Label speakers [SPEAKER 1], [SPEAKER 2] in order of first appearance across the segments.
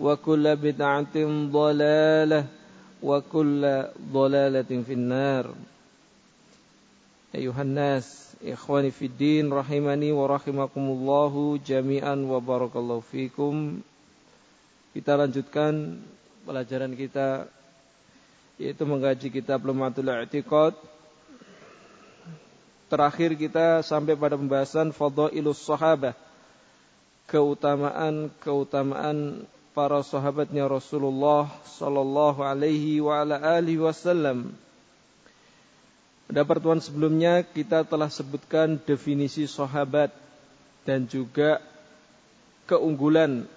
[SPEAKER 1] وكل بدعة ضلالة وكل ضلالة في النار أيها الناس إخواني في الدين رحمني ورحمكم الله جميعا وبارك الله فيكم Kita lanjutkan pelajaran kita yaitu mengkaji kitab Lumatul I'tiqad. Terakhir kita sampai pada pembahasan Fadhailus Sahabah. Keutamaan-keutamaan para sahabatnya Rasulullah sallallahu alaihi wa ala alihi wasallam. Pada pertemuan sebelumnya kita telah sebutkan definisi sahabat dan juga keunggulan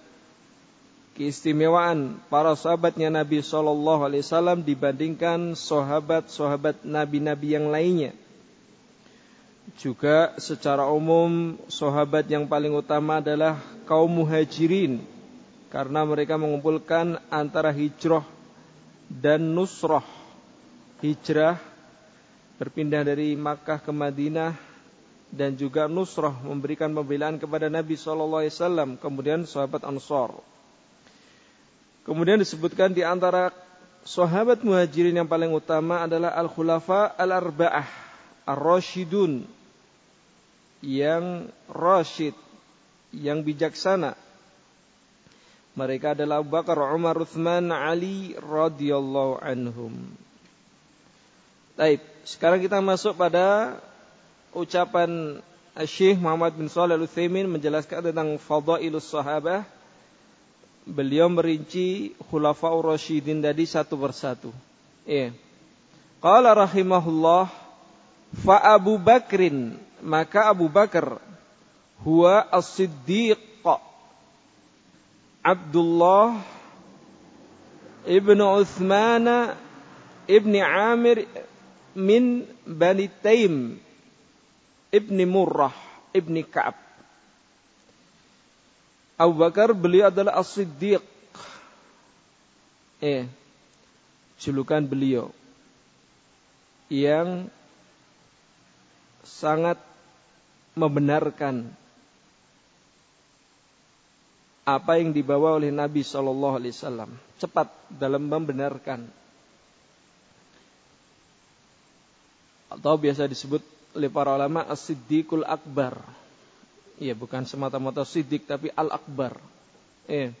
[SPEAKER 1] keistimewaan para sahabatnya Nabi sallallahu alaihi wasallam dibandingkan sahabat-sahabat nabi-nabi yang lainnya. Juga secara umum sahabat yang paling utama adalah kaum muhajirin karena mereka mengumpulkan antara hijrah dan nusrah. Hijrah berpindah dari Makkah ke Madinah dan juga nusrah memberikan pembelaan kepada Nabi sallallahu alaihi wasallam, kemudian sahabat Ansar. Kemudian disebutkan di antara sahabat muhajirin yang paling utama adalah al-khulafa al-arba'ah ar-rasyidun yang rasyid, yang bijaksana mereka adalah Abu Bakar, Umar, Uthman, Ali radhiyallahu anhum. Baik, sekarang kita masuk pada ucapan Syekh Muhammad bin Shalih Al-Utsaimin menjelaskan tentang fadailus sahabah. Beliau merinci khulafaur rasyidin tadi satu persatu. Iya. Qala rahimahullah fa Abu Bakrin maka Abu Bakar huwa as-siddiq Abdullah ibn Uthman ibn Amir min Bani Taim ibn Murrah ibn Ka'ab. Abu Bakar beliau adalah As-Siddiq. Eh, julukan beliau yang sangat membenarkan apa yang dibawa oleh Nabi Shallallahu Alaihi Wasallam. Cepat dalam membenarkan. Atau biasa disebut oleh para ulama as-siddiqul akbar. Iya bukan semata-mata siddiq tapi al-akbar. Iya.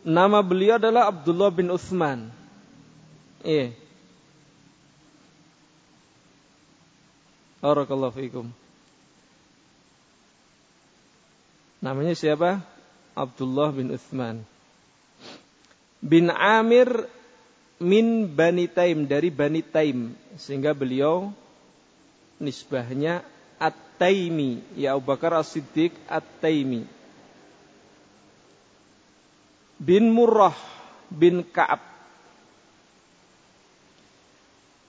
[SPEAKER 1] Nama beliau adalah Abdullah bin Uthman iya. Barakallahu. Namanya siapa? Abdullah bin Uthman bin Amir min Bani Taim dari Bani Taim sehingga beliau nisbahnya At-Taimi, ya Abu Bakar As-Siddiq At-Taimi. Bin Murrah bin Ka'ab.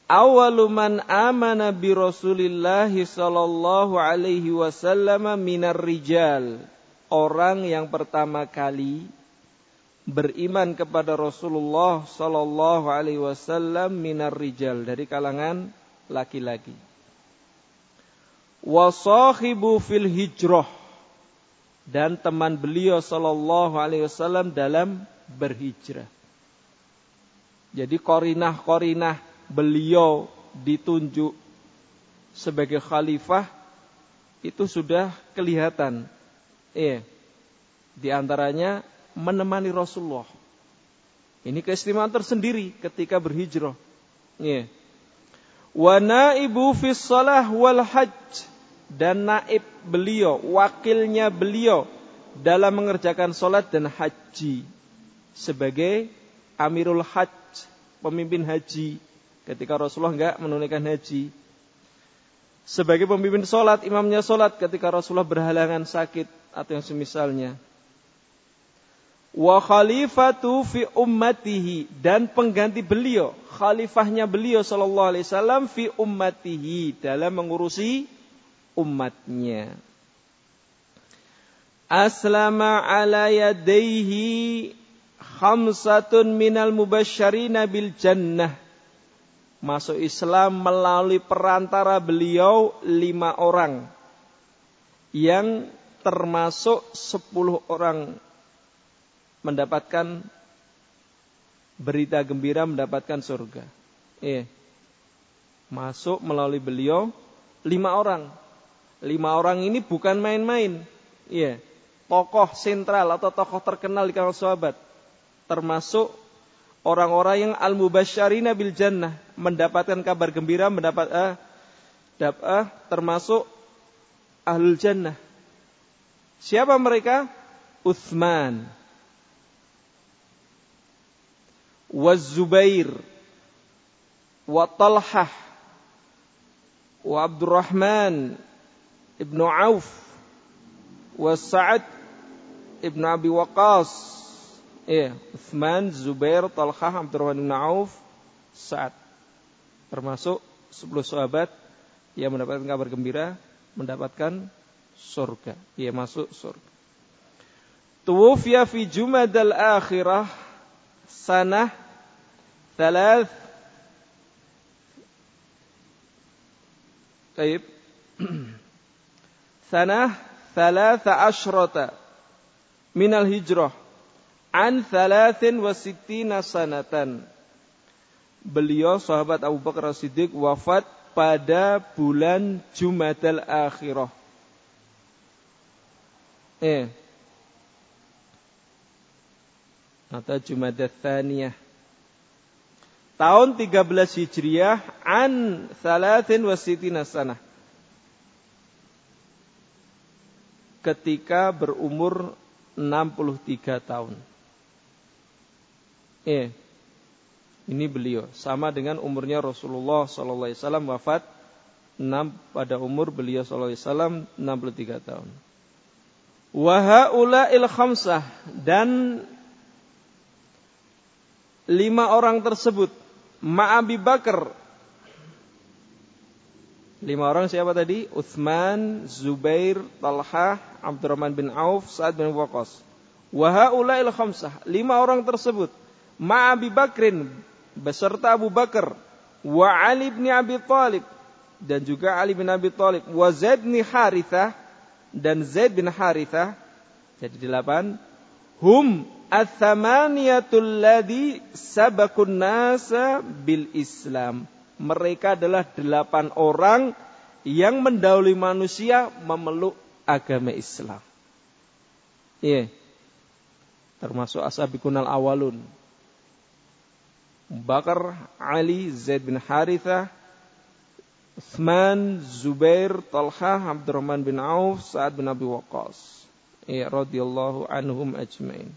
[SPEAKER 1] Awalu man amana bi Rasulillah sallallahu alaihi wasallam minar rijal. Orang yang pertama kali beriman kepada Rasulullah sallallahu alaihi wasallam minar rijal dari kalangan laki-laki. Wasahibu fil hijrah dan teman beliau sallallahu alaihi wasallam dalam berhijrah. Jadi korinah-korinah beliau ditunjuk sebagai khalifah itu sudah kelihatan. Iya. Di antaranya menemani Rasulullah. Ini keistimewaan tersendiri ketika berhijrah. Iya. Wa naibu fis salah wal hajj dan naib beliau, wakilnya beliau dalam mengerjakan solat dan haji sebagai Amirul Hajj, pemimpin haji ketika Rasulullah enggak menunaikan haji. Sebagai pemimpin solat, imamnya solat ketika Rasulullah berhalangan sakit atau yang semisalnya. Wa khalifatu fi ummatihi dan pengganti beliau, khalifahnya beliau sallallahu alaihi wasallam fi ummatihi dalam mengurusi umatnya. Aslama ala yadaihi khamsatun minal mubasyarina bil jannah. Masuk Islam melalui perantara beliau lima orang. Yang termasuk sepuluh orang mendapatkan berita gembira mendapatkan surga. Iya. Masuk melalui beliau lima orang. Lima orang ini bukan main-main. Iya. Tokoh sentral atau tokoh terkenal di kalangan sahabat. Termasuk orang-orang yang al-mubasyarina bil jannah. Mendapatkan kabar gembira, mendapat ah, dap, ah, termasuk ahlul jannah. Siapa mereka? Uthman. Wazubair. Wa Talhah. Wa Abdurrahman Ibnu Auf wa Sa'ad Ibnu Abi Waqas ya Uthman, Zubair, Talhah, Abdurrahman bin Auf, Sa'ad termasuk 10 sahabat yang mendapatkan kabar gembira mendapatkan surga ia masuk surga Tuwfiya fi Jumadal akhirah sanah thalath sanah thalatha ashrata minal hijrah an thalathin wa sittina sanatan. Beliau sahabat Abu Bakar Siddiq wafat pada bulan Jumadal Akhirah. Eh. Atau Jumadal Thaniyah. Tahun 13 Hijriah an thalathin wa sittina sanah ketika berumur 63 tahun. Eh, ini beliau sama dengan umurnya Rasulullah wasallam wafat 6 pada umur beliau wasallam 63 tahun. Wa il khamsah dan lima orang tersebut Ma'abi Bakar Lima orang siapa tadi? Uthman, Zubair, Talhah, Abdurrahman bin Auf, Sa'ad bin Waqas. Wahaula'il khamsah. Lima orang tersebut. Ma'abi Bakrin. Beserta Abu Bakar. Wa Ali bin Abi Talib. Dan juga Ali bin Abi Talib. Wa Zaid bin Harithah. Dan Zaid bin Harithah. Jadi delapan. Hum at-thamaniyatul ladhi sabakun nasa bil Islam mereka adalah delapan orang yang mendahului manusia memeluk agama Islam. Iya. Yeah. Termasuk kunal awalun. Bakar, Ali, Zaid bin Haritha, Uthman, Zubair, Talha, Abdurrahman bin Auf, Sa'ad bin Abi Waqqas. Ya radhiyallahu anhum ajmain.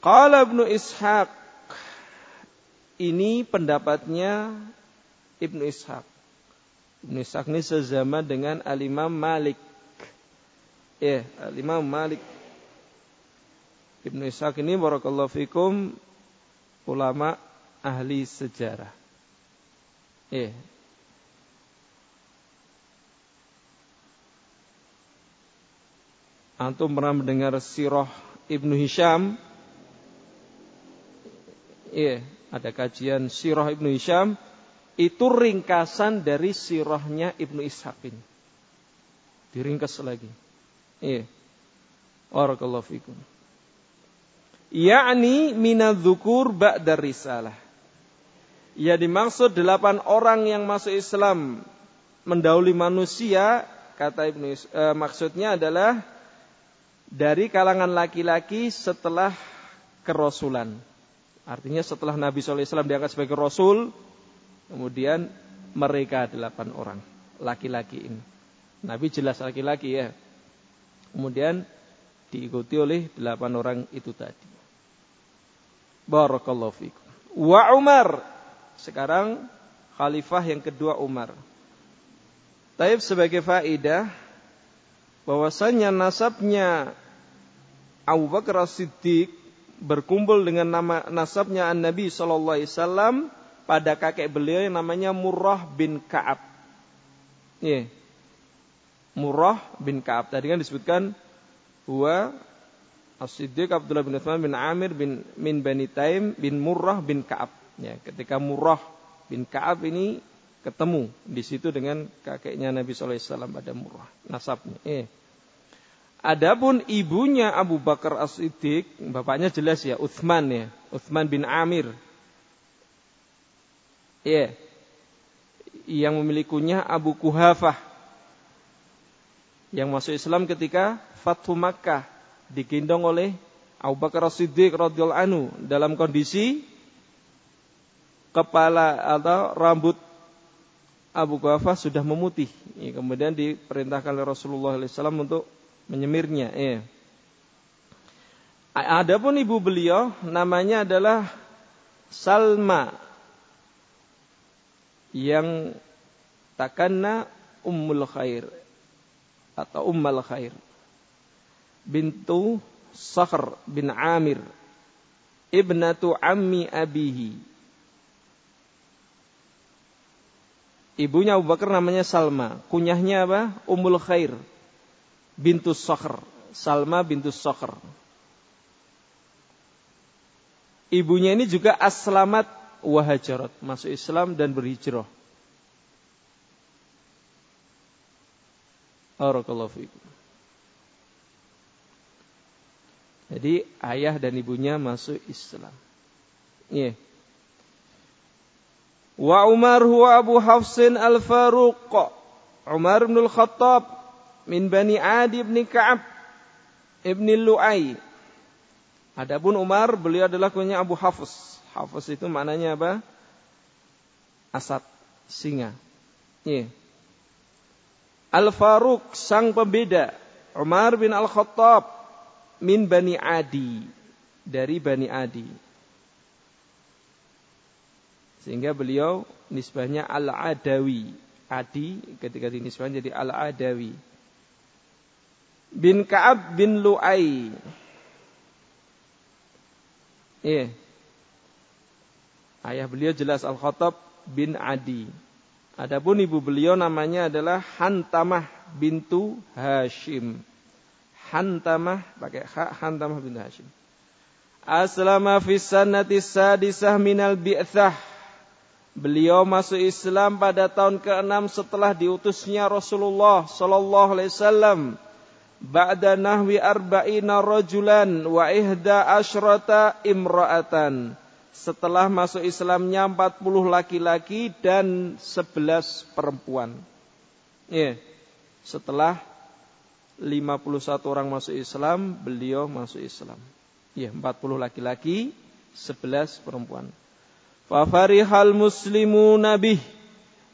[SPEAKER 1] Qala Ibnu Ishaq ini pendapatnya Ibnu Ishaq. Ibnu Ishaq ini sezaman dengan Al-Imam Malik. Ya, Al-Imam Malik. Ibnu Ishaq ini barakallahu fikum ulama ahli sejarah. Ya. Antum pernah mendengar sirah Ibnu Hisham? Iya, ada kajian sirah Ibnu Hisham itu ringkasan dari sirahnya Ibnu Ishaq ini. Diringkas lagi. Iya. Barakallahu fikum. Yakni minadzukur ba'da risalah. Ya dimaksud delapan orang yang masuk Islam mendahului manusia, kata Ibnu eh, maksudnya adalah dari kalangan laki-laki setelah kerasulan. Artinya setelah Nabi SAW diangkat sebagai Rasul, Kemudian mereka delapan orang laki-laki ini. Nabi jelas laki-laki ya. Kemudian diikuti oleh delapan orang itu tadi. Barakallahu fikum. Wa Umar. Sekarang khalifah yang kedua Umar. Taib sebagai faidah bahwasanya nasabnya Abu Bakar As-Siddiq berkumpul dengan nama nasabnya An-Nabi sallallahu alaihi wasallam pada kakek beliau yang namanya Murrah bin Ka'ab. Yeah. Murrah bin Ka'ab. Tadi kan disebutkan huwa As-Siddiq Abdullah bin Uthman bin Amir bin min Bani Taim bin Murrah bin Ka'ab. Ya, ketika Murrah bin Ka'ab ini ketemu di situ dengan kakeknya Nabi sallallahu alaihi wasallam pada Murrah nasabnya. Eh. Adapun ibunya Abu Bakar As-Siddiq, bapaknya jelas ya, Uthman ya, Uthman bin Amir Ya. Yang memilikinya Abu Kuhafah. Yang masuk Islam ketika Fathu Makkah digendong oleh Abu Bakar Siddiq radhiyallahu anhu dalam kondisi kepala atau rambut Abu Kuhafah sudah memutih. Ya, kemudian diperintahkan oleh Rasulullah SAW untuk menyemirnya. Ya. Adapun ibu beliau namanya adalah Salma yang takanna ummul khair atau ummal khair bintu Sakhr bin Amir ibnatu ammi abihi Ibunya Abu Bakar namanya Salma. Kunyahnya apa? Ummul Khair. Bintu Sakhr. Salma bintu Sakhr. Ibunya ini juga Aslamat wahajarat, masuk Islam dan berhijrah. Jadi ayah dan ibunya masuk Islam. Yeah. Wa Umar huwa Abu Hafsin Al-Faruq. Umar bin Al-Khattab min Bani Adi bin Ka'ab ibn Lu'ay. Adapun Umar beliau adalah punya Abu Hafs. Hafs itu maknanya apa? Asad, singa. Yeah. Al-Faruq, sang pembeda. Umar bin Al-Khattab min Bani Adi. Dari Bani Adi. Sehingga beliau nisbahnya Al-Adawi. Adi ketika dinisbahkan jadi Al-Adawi. Bin Ka'ab bin Lu'ay. Iya. Ayah beliau jelas Al-Khattab bin Adi. Adapun ibu beliau namanya adalah Hantamah bintu Hashim. Hantamah pakai hak Hantamah bintu Hashim. Aslama fi sanati sadisah minal bi'thah. Beliau masuk Islam pada tahun ke-6 setelah diutusnya Rasulullah sallallahu alaihi wasallam. Ba'da nahwi arba'ina rajulan wa ihda asyrata imra'atan setelah masuk Islamnya 40 laki-laki dan 11 perempuan. Ya. Setelah 51 orang masuk Islam, beliau masuk Islam. Ya, 40 laki-laki, 11 perempuan. Muslimu nabih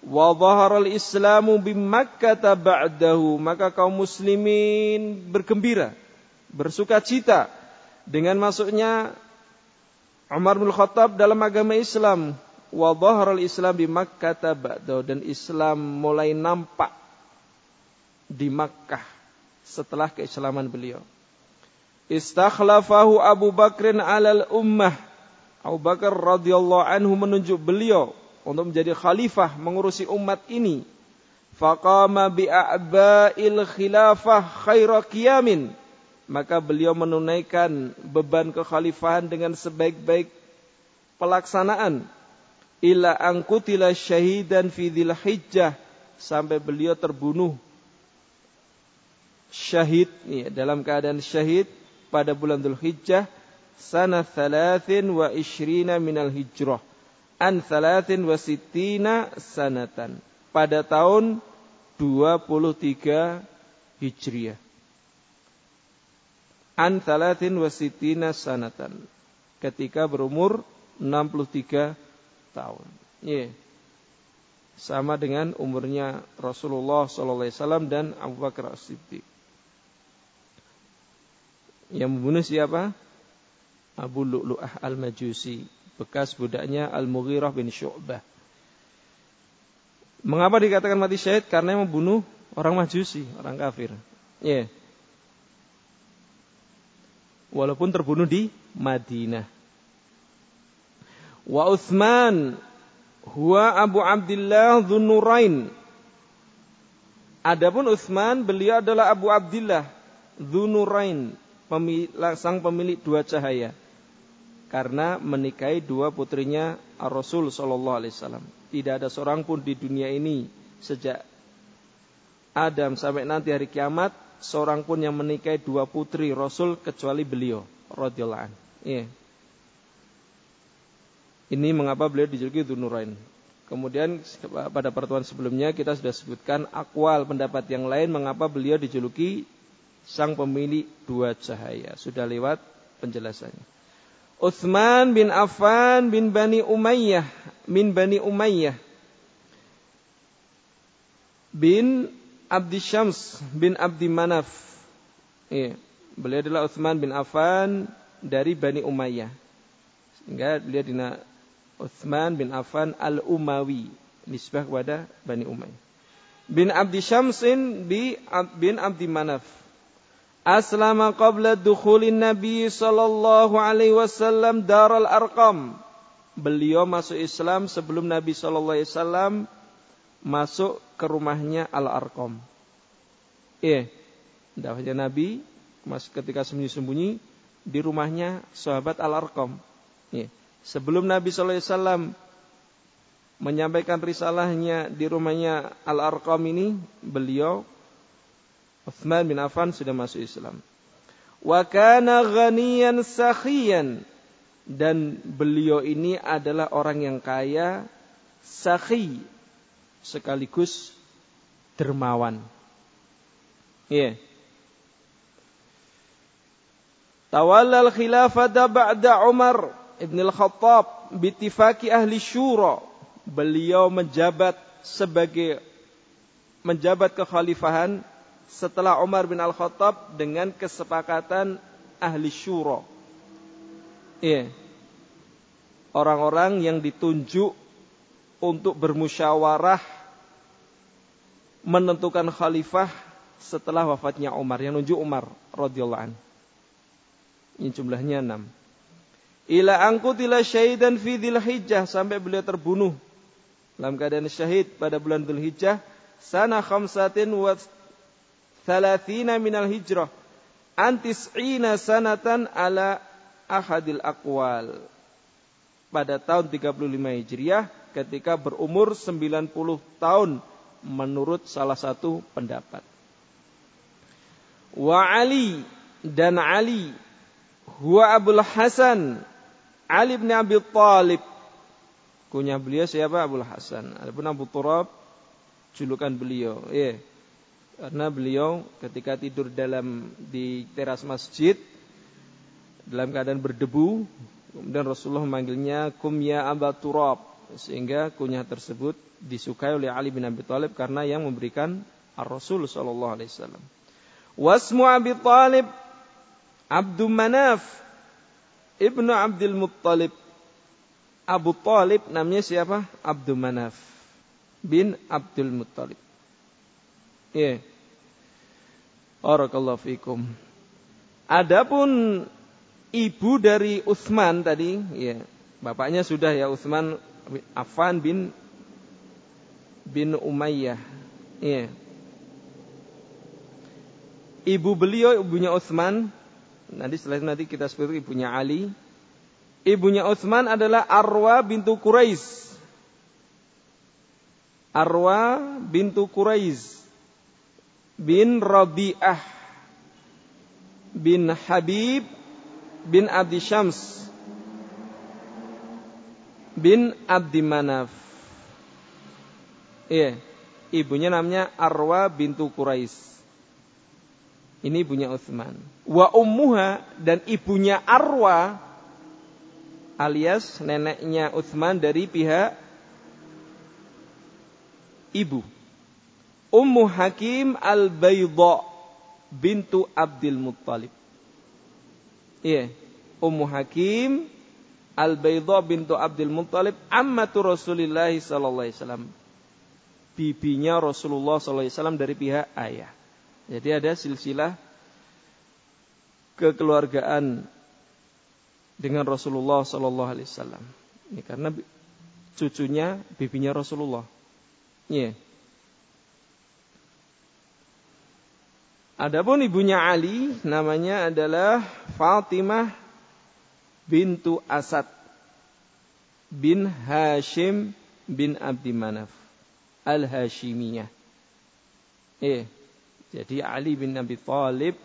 [SPEAKER 1] wa dhaharal islamu bimakkah ba'dahu. Maka kaum muslimin bergembira, bersuka cita dengan masuknya Umar bin Khattab dalam agama Islam wa al Islam di Makkah dan Islam mulai nampak di Makkah setelah keislaman beliau. Istakhlafahu Abu Bakrin alal ummah. Abu Bakar radhiyallahu anhu menunjuk beliau untuk menjadi khalifah mengurusi umat ini. Faqama bi'a'ba'il khilafah khaira qiyamin. Maka beliau menunaikan beban kekhalifahan dengan sebaik-baik pelaksanaan ila angkutila syahidan fi hijjah sampai beliau terbunuh syahid ya, dalam keadaan syahid pada bulan Dhul Hijjah sana thalathin wa ishrina minal hijrah an thalathin wa sittina sanatan pada tahun 23 Hijriah an thalathin wa sittina sanatan ketika berumur 63 tahun. Yeah. Sama dengan umurnya Rasulullah SAW dan Abu Bakar As-Siddiq. Yang membunuh siapa? Abu Lu'lu'ah Al-Majusi, bekas budaknya Al-Mughirah bin Syu'bah. Mengapa dikatakan mati syahid? Karena membunuh orang Majusi, orang kafir. Ya. Yeah. Walaupun terbunuh di Madinah. Wa Uthman huwa Abu Abdullah Dzunurain. Adapun Uthman beliau adalah Abu Abdullah Dzunurain, sang pemilik dua cahaya. Karena menikahi dua putrinya Rasul sallallahu alaihi wasallam. Tidak ada seorang pun di dunia ini sejak Adam sampai nanti hari kiamat seorang pun yang menikahi dua putri Rasul kecuali beliau radhiyallahu anhu. Yeah. Ini mengapa beliau dijuluki Dzunurain. Kemudian pada pertemuan sebelumnya kita sudah sebutkan akwal pendapat yang lain mengapa beliau dijuluki sang pemilik dua cahaya. Sudah lewat penjelasannya. Uthman bin Affan bin Bani Umayyah min Bani Umayyah bin Abdi Syams bin Abdi Manaf. Iya. Beliau adalah Uthman bin Affan dari Bani Umayyah. Sehingga beliau Uthman bin Affan al-Umawi nisbah kepada Bani Umayyah bin Abdi Syamsin bin Abdi Manaf aslama qabla dukhulin Nabi sallallahu alaihi wasallam Darul Arqam beliau masuk Islam sebelum Nabi sallallahu alaihi wasallam masuk ke rumahnya Al Arqam eh dakwahnya Nabi ketika sembunyi-sembunyi di rumahnya sahabat Al Arqam yeah. Sebelum Nabi SAW menyampaikan risalahnya di rumahnya Al-Arqam ini, beliau Uthman bin Affan sudah masuk Islam. Wa kana ghaniyan sakhiyan dan beliau ini adalah orang yang kaya sakhi sekaligus dermawan. Iya. Yeah. Tawallal khilafata ba'da Umar Ibn al-Khattab bitifaki ahli syura beliau menjabat sebagai menjabat kekhalifahan setelah Umar bin Al-Khattab dengan kesepakatan ahli syura. Iya. Orang-orang yang ditunjuk untuk bermusyawarah menentukan khalifah setelah wafatnya Umar. Yang nunjuk Umar radhiyallahu anhu. Ini jumlahnya enam ila angkutila syahidan fi hijjah sampai beliau terbunuh dalam keadaan syahid pada bulan Dhul Hijjah sana khamsatin wa thalathina minal hijrah antis'ina sanatan ala ahadil akwal pada tahun 35 Hijriah ketika berumur 90 tahun menurut salah satu pendapat wa Ali dan Ali huwa Abul Hasan Ali bin Abi Thalib. Kunyah beliau siapa? Abu Hasan. Adapun Abu Turab julukan beliau. Ya. Karena beliau ketika tidur dalam di teras masjid dalam keadaan berdebu, kemudian Rasulullah memanggilnya kum ya Abu Turab sehingga kunyah tersebut disukai oleh Ali bin Abi Thalib karena yang memberikan Ar-Rasul sallallahu alaihi wasallam. Wasmu Abi Thalib Abdul Manaf Ibnu Abdul Muttalib Abu Talib namanya siapa? Abdul Manaf bin Abdul Muttalib. Yeah. Barakallahu fikum. Adapun ibu dari Utsman tadi, ya, bapaknya sudah ya Utsman Affan bin bin Umayyah. Iya. Ibu beliau ibunya Utsman, nanti setelah nanti kita sebut ibunya Ali. Ibunya Utsman adalah Arwa bintu Quraisy. Arwa bintu Quraisy bin Rabi'ah bin Habib bin Abdi Syams bin Abdi Manaf. Iya, ibunya namanya Arwa bintu Quraisy. Ini ibunya Utsman. Wa ummuha dan ibunya Arwa alias neneknya Utsman dari pihak ibu. Ummu Hakim al-Bayda bintu Abdul Muttalib. Iya, Ummu Hakim Al-Bayda bintu Abdul Muttalib ammatu Rasulullah sallallahu alaihi wasallam. Bibinya Rasulullah sallallahu alaihi wasallam dari pihak ayah. Jadi ada silsilah kekeluargaan dengan Rasulullah sallallahu alaihi wasallam. Ini karena cucunya bibinya Rasulullah. Iya. Yeah. Adapun ibunya Ali namanya adalah Fatimah bintu Asad bin Hashim bin Abdi Manaf Al-Hashimiyah. Eh, jadi Ali bin Abi Thalib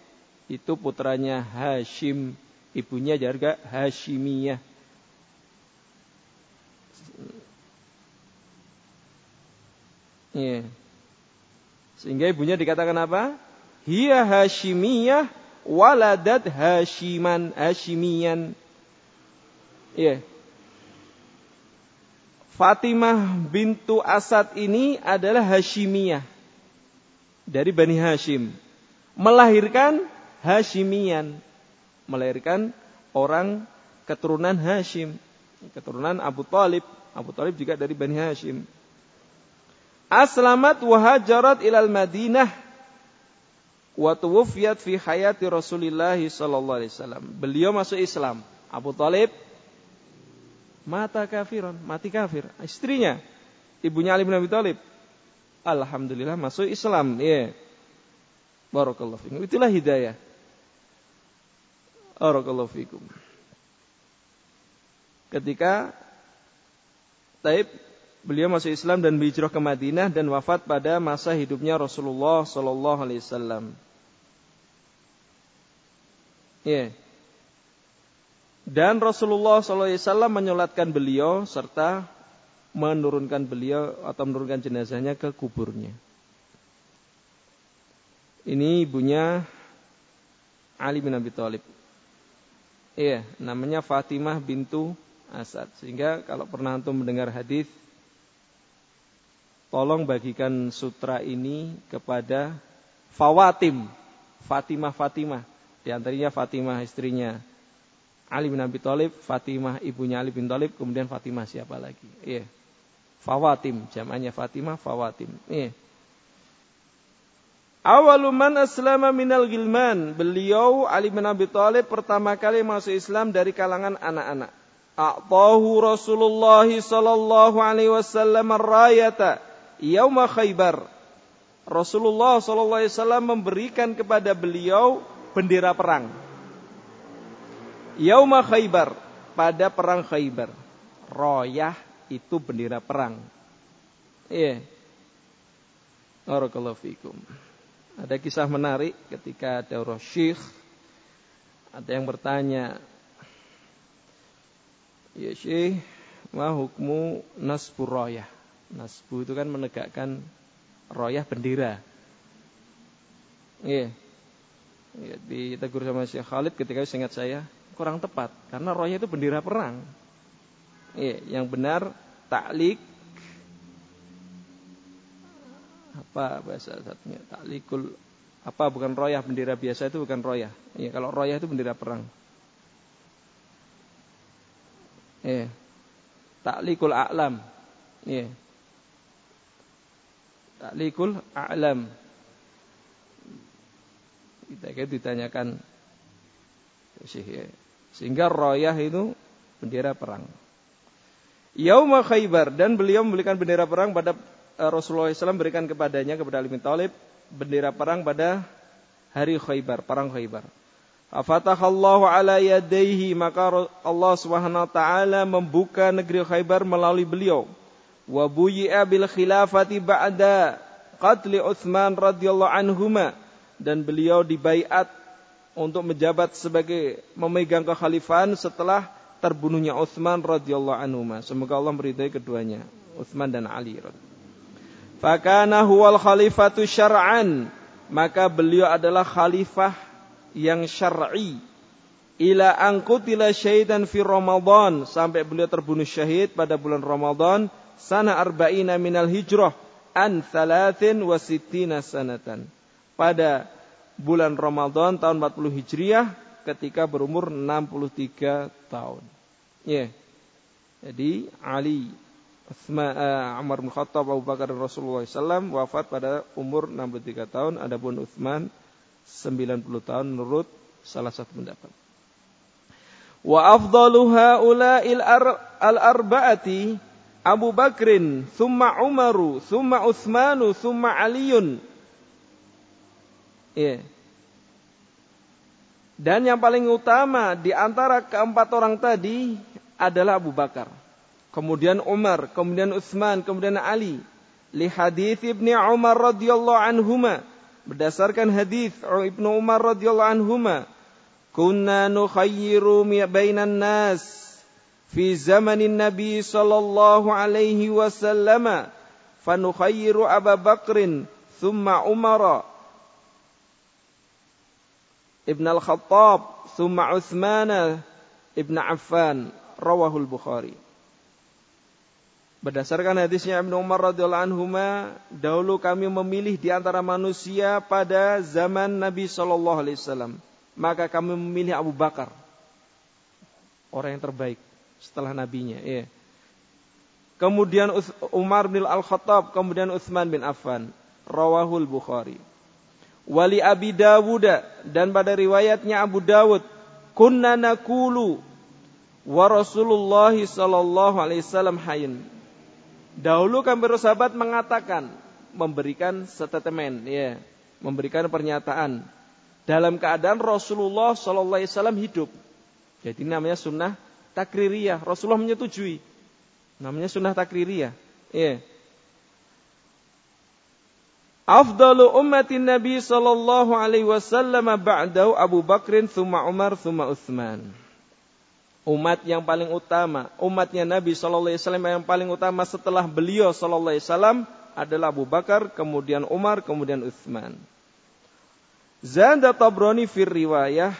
[SPEAKER 1] itu putranya Hashim, ibunya juga Hashimiyah. Yeah. Sehingga ibunya dikatakan apa? Hiya Hashimiyah waladat Hashiman Hashimiyan. Iya. Fatimah bintu Asad ini adalah Hashimiyah dari Bani Hashim. Melahirkan Hashimian. Melahirkan orang keturunan Hashim. Keturunan Abu Talib. Abu Talib juga dari Bani Hashim. Aslamat wahajarat ilal Madinah wa tuwfiyat fi hayati Rasulillah sallallahu alaihi wasallam. Beliau masuk Islam. Abu Talib mata kafiran, mati kafir. Istrinya, ibunya Ali bin Abi Thalib. Alhamdulillah masuk Islam. Ya. Yeah. Barakallahu fikum. Itulah hidayah. Barakallahu fikum. Ketika Taib beliau masuk Islam dan berhijrah ke Madinah dan wafat pada masa hidupnya Rasulullah Sallallahu Alaihi Wasallam. Ya. Dan Rasulullah Sallallahu Alaihi Wasallam menyolatkan beliau serta menurunkan beliau atau menurunkan jenazahnya ke kuburnya. Ini ibunya Ali bin Abi Thalib. Iya, namanya Fatimah bintu Asad. Sehingga kalau pernah antum mendengar hadis tolong bagikan sutra ini kepada Fawatim, Fatimah Fatimah, di antaranya Fatimah istrinya Ali bin Abi Thalib, Fatimah ibunya Ali bin Thalib, kemudian Fatimah siapa lagi? Iya. Fawatim, jamannya Fatimah Fawatim. Iya. Awaluman aslama minal gilman. Beliau Ali bin Abi Thalib pertama kali masuk Islam dari kalangan anak-anak. A'tahu Rasulullah sallallahu alaihi wasallam ar-rayata Yauma Khaybar. Rasulullah SAW memberikan kepada beliau bendera perang. Yauma Khaybar. Pada perang Khaybar. Royah itu bendera perang. Iya. Barakallahu fikum. Ada kisah menarik ketika ada syekh ada yang bertanya, "Ya Syekh, ma hukmu nasbur royah?" Nasbu itu kan menegakkan royah bendera. Iya. Ya, ditegur sama Syekh Khalid ketika ingat saya kurang tepat karena royah itu bendera perang. Iya, yang benar taklik apa bahasa satunya taklikul apa bukan royah bendera biasa itu bukan royah. Iya, kalau royah itu bendera perang. Iya. Ta'likul a'lam. Ya. Ta'likul a'lam. Kita kan ditanyakan ya. sehingga royah itu bendera perang. Yauma Khaybar dan beliau memberikan bendera perang pada eh, Rasulullah SAW berikan kepadanya kepada Ali bin Thalib bendera perang pada hari Khaybar, perang Khaybar. Afatahallahu ala yadaihi maka Allah taala membuka negeri Khaybar melalui beliau. Wa buyi'a bil khilafati ba'da qatli Utsman radhiyallahu anhuma dan beliau dibaiat untuk menjabat sebagai memegang kekhalifahan setelah terbunuhnya Utsman radhiyallahu anhu. Semoga Allah meridai keduanya, Utsman dan Ali. Fakana huwal khalifatu syar'an, maka beliau adalah khalifah yang syar'i. Ila angkutila syahidan fi Ramadan sampai beliau terbunuh syahid pada bulan Ramadan sana arba'ina minal hijrah an thalathin wa sittina sanatan. Pada bulan Ramadan tahun 40 Hijriah ketika berumur 63 tahun. Ya. Yeah. Jadi Ali Uthman, uh, Umar bin Khattab, Abu Bakar dan Rasulullah SAW wafat pada umur 63 tahun. Adapun Uthman 90 tahun menurut salah satu pendapat. Wa afdalu haula'il al-arba'ati Abu Bakrin, thumma Umaru, thumma Uthmanu, thumma Aliyun. Ya. Dan yang paling utama di antara keempat orang tadi adalah Abu Bakar. Kemudian Umar, kemudian Utsman, kemudian Ali. Li hadis Ibnu Umar radhiyallahu anhuma. Berdasarkan hadis Ibnu Umar radhiyallahu anhuma, kunna nukhayyiru bainan nas fi zamanin Nabi sallallahu alaihi wasallam fanukhayyiru Abu Bakrin thumma Umara Ibn al-Khattab, thumma Uthman Ibn Affan, rawahul Bukhari. Berdasarkan hadisnya Ibnu Umar radhiyallahu anhu, dahulu kami memilih di antara manusia pada zaman Nabi sallallahu alaihi wasallam. Maka kami memilih Abu Bakar. Orang yang terbaik setelah nabinya, ya. Kemudian Umar bin Al-Khattab, kemudian Utsman bin Affan. Rawahul Bukhari wali Abi Dawud dan pada riwayatnya Abu Dawud kunna nakulu wa Rasulullah sallallahu alaihi wasallam hayyin dahulu kami bersahabat mengatakan memberikan statement ya memberikan pernyataan dalam keadaan Rasulullah sallallahu alaihi wasallam hidup jadi namanya sunnah takririyah Rasulullah menyetujui namanya sunnah takririyah ya Afdalu ummatin Nabi sallallahu alaihi wasallam ba'dahu Abu Bakrin thumma Umar thumma Uthman. Umat yang paling utama, umatnya Nabi sallallahu alaihi wasallam yang paling utama setelah beliau sallallahu alaihi wasallam adalah Abu Bakar, kemudian Umar, kemudian Uthman. Zanda Tabrani fir riwayah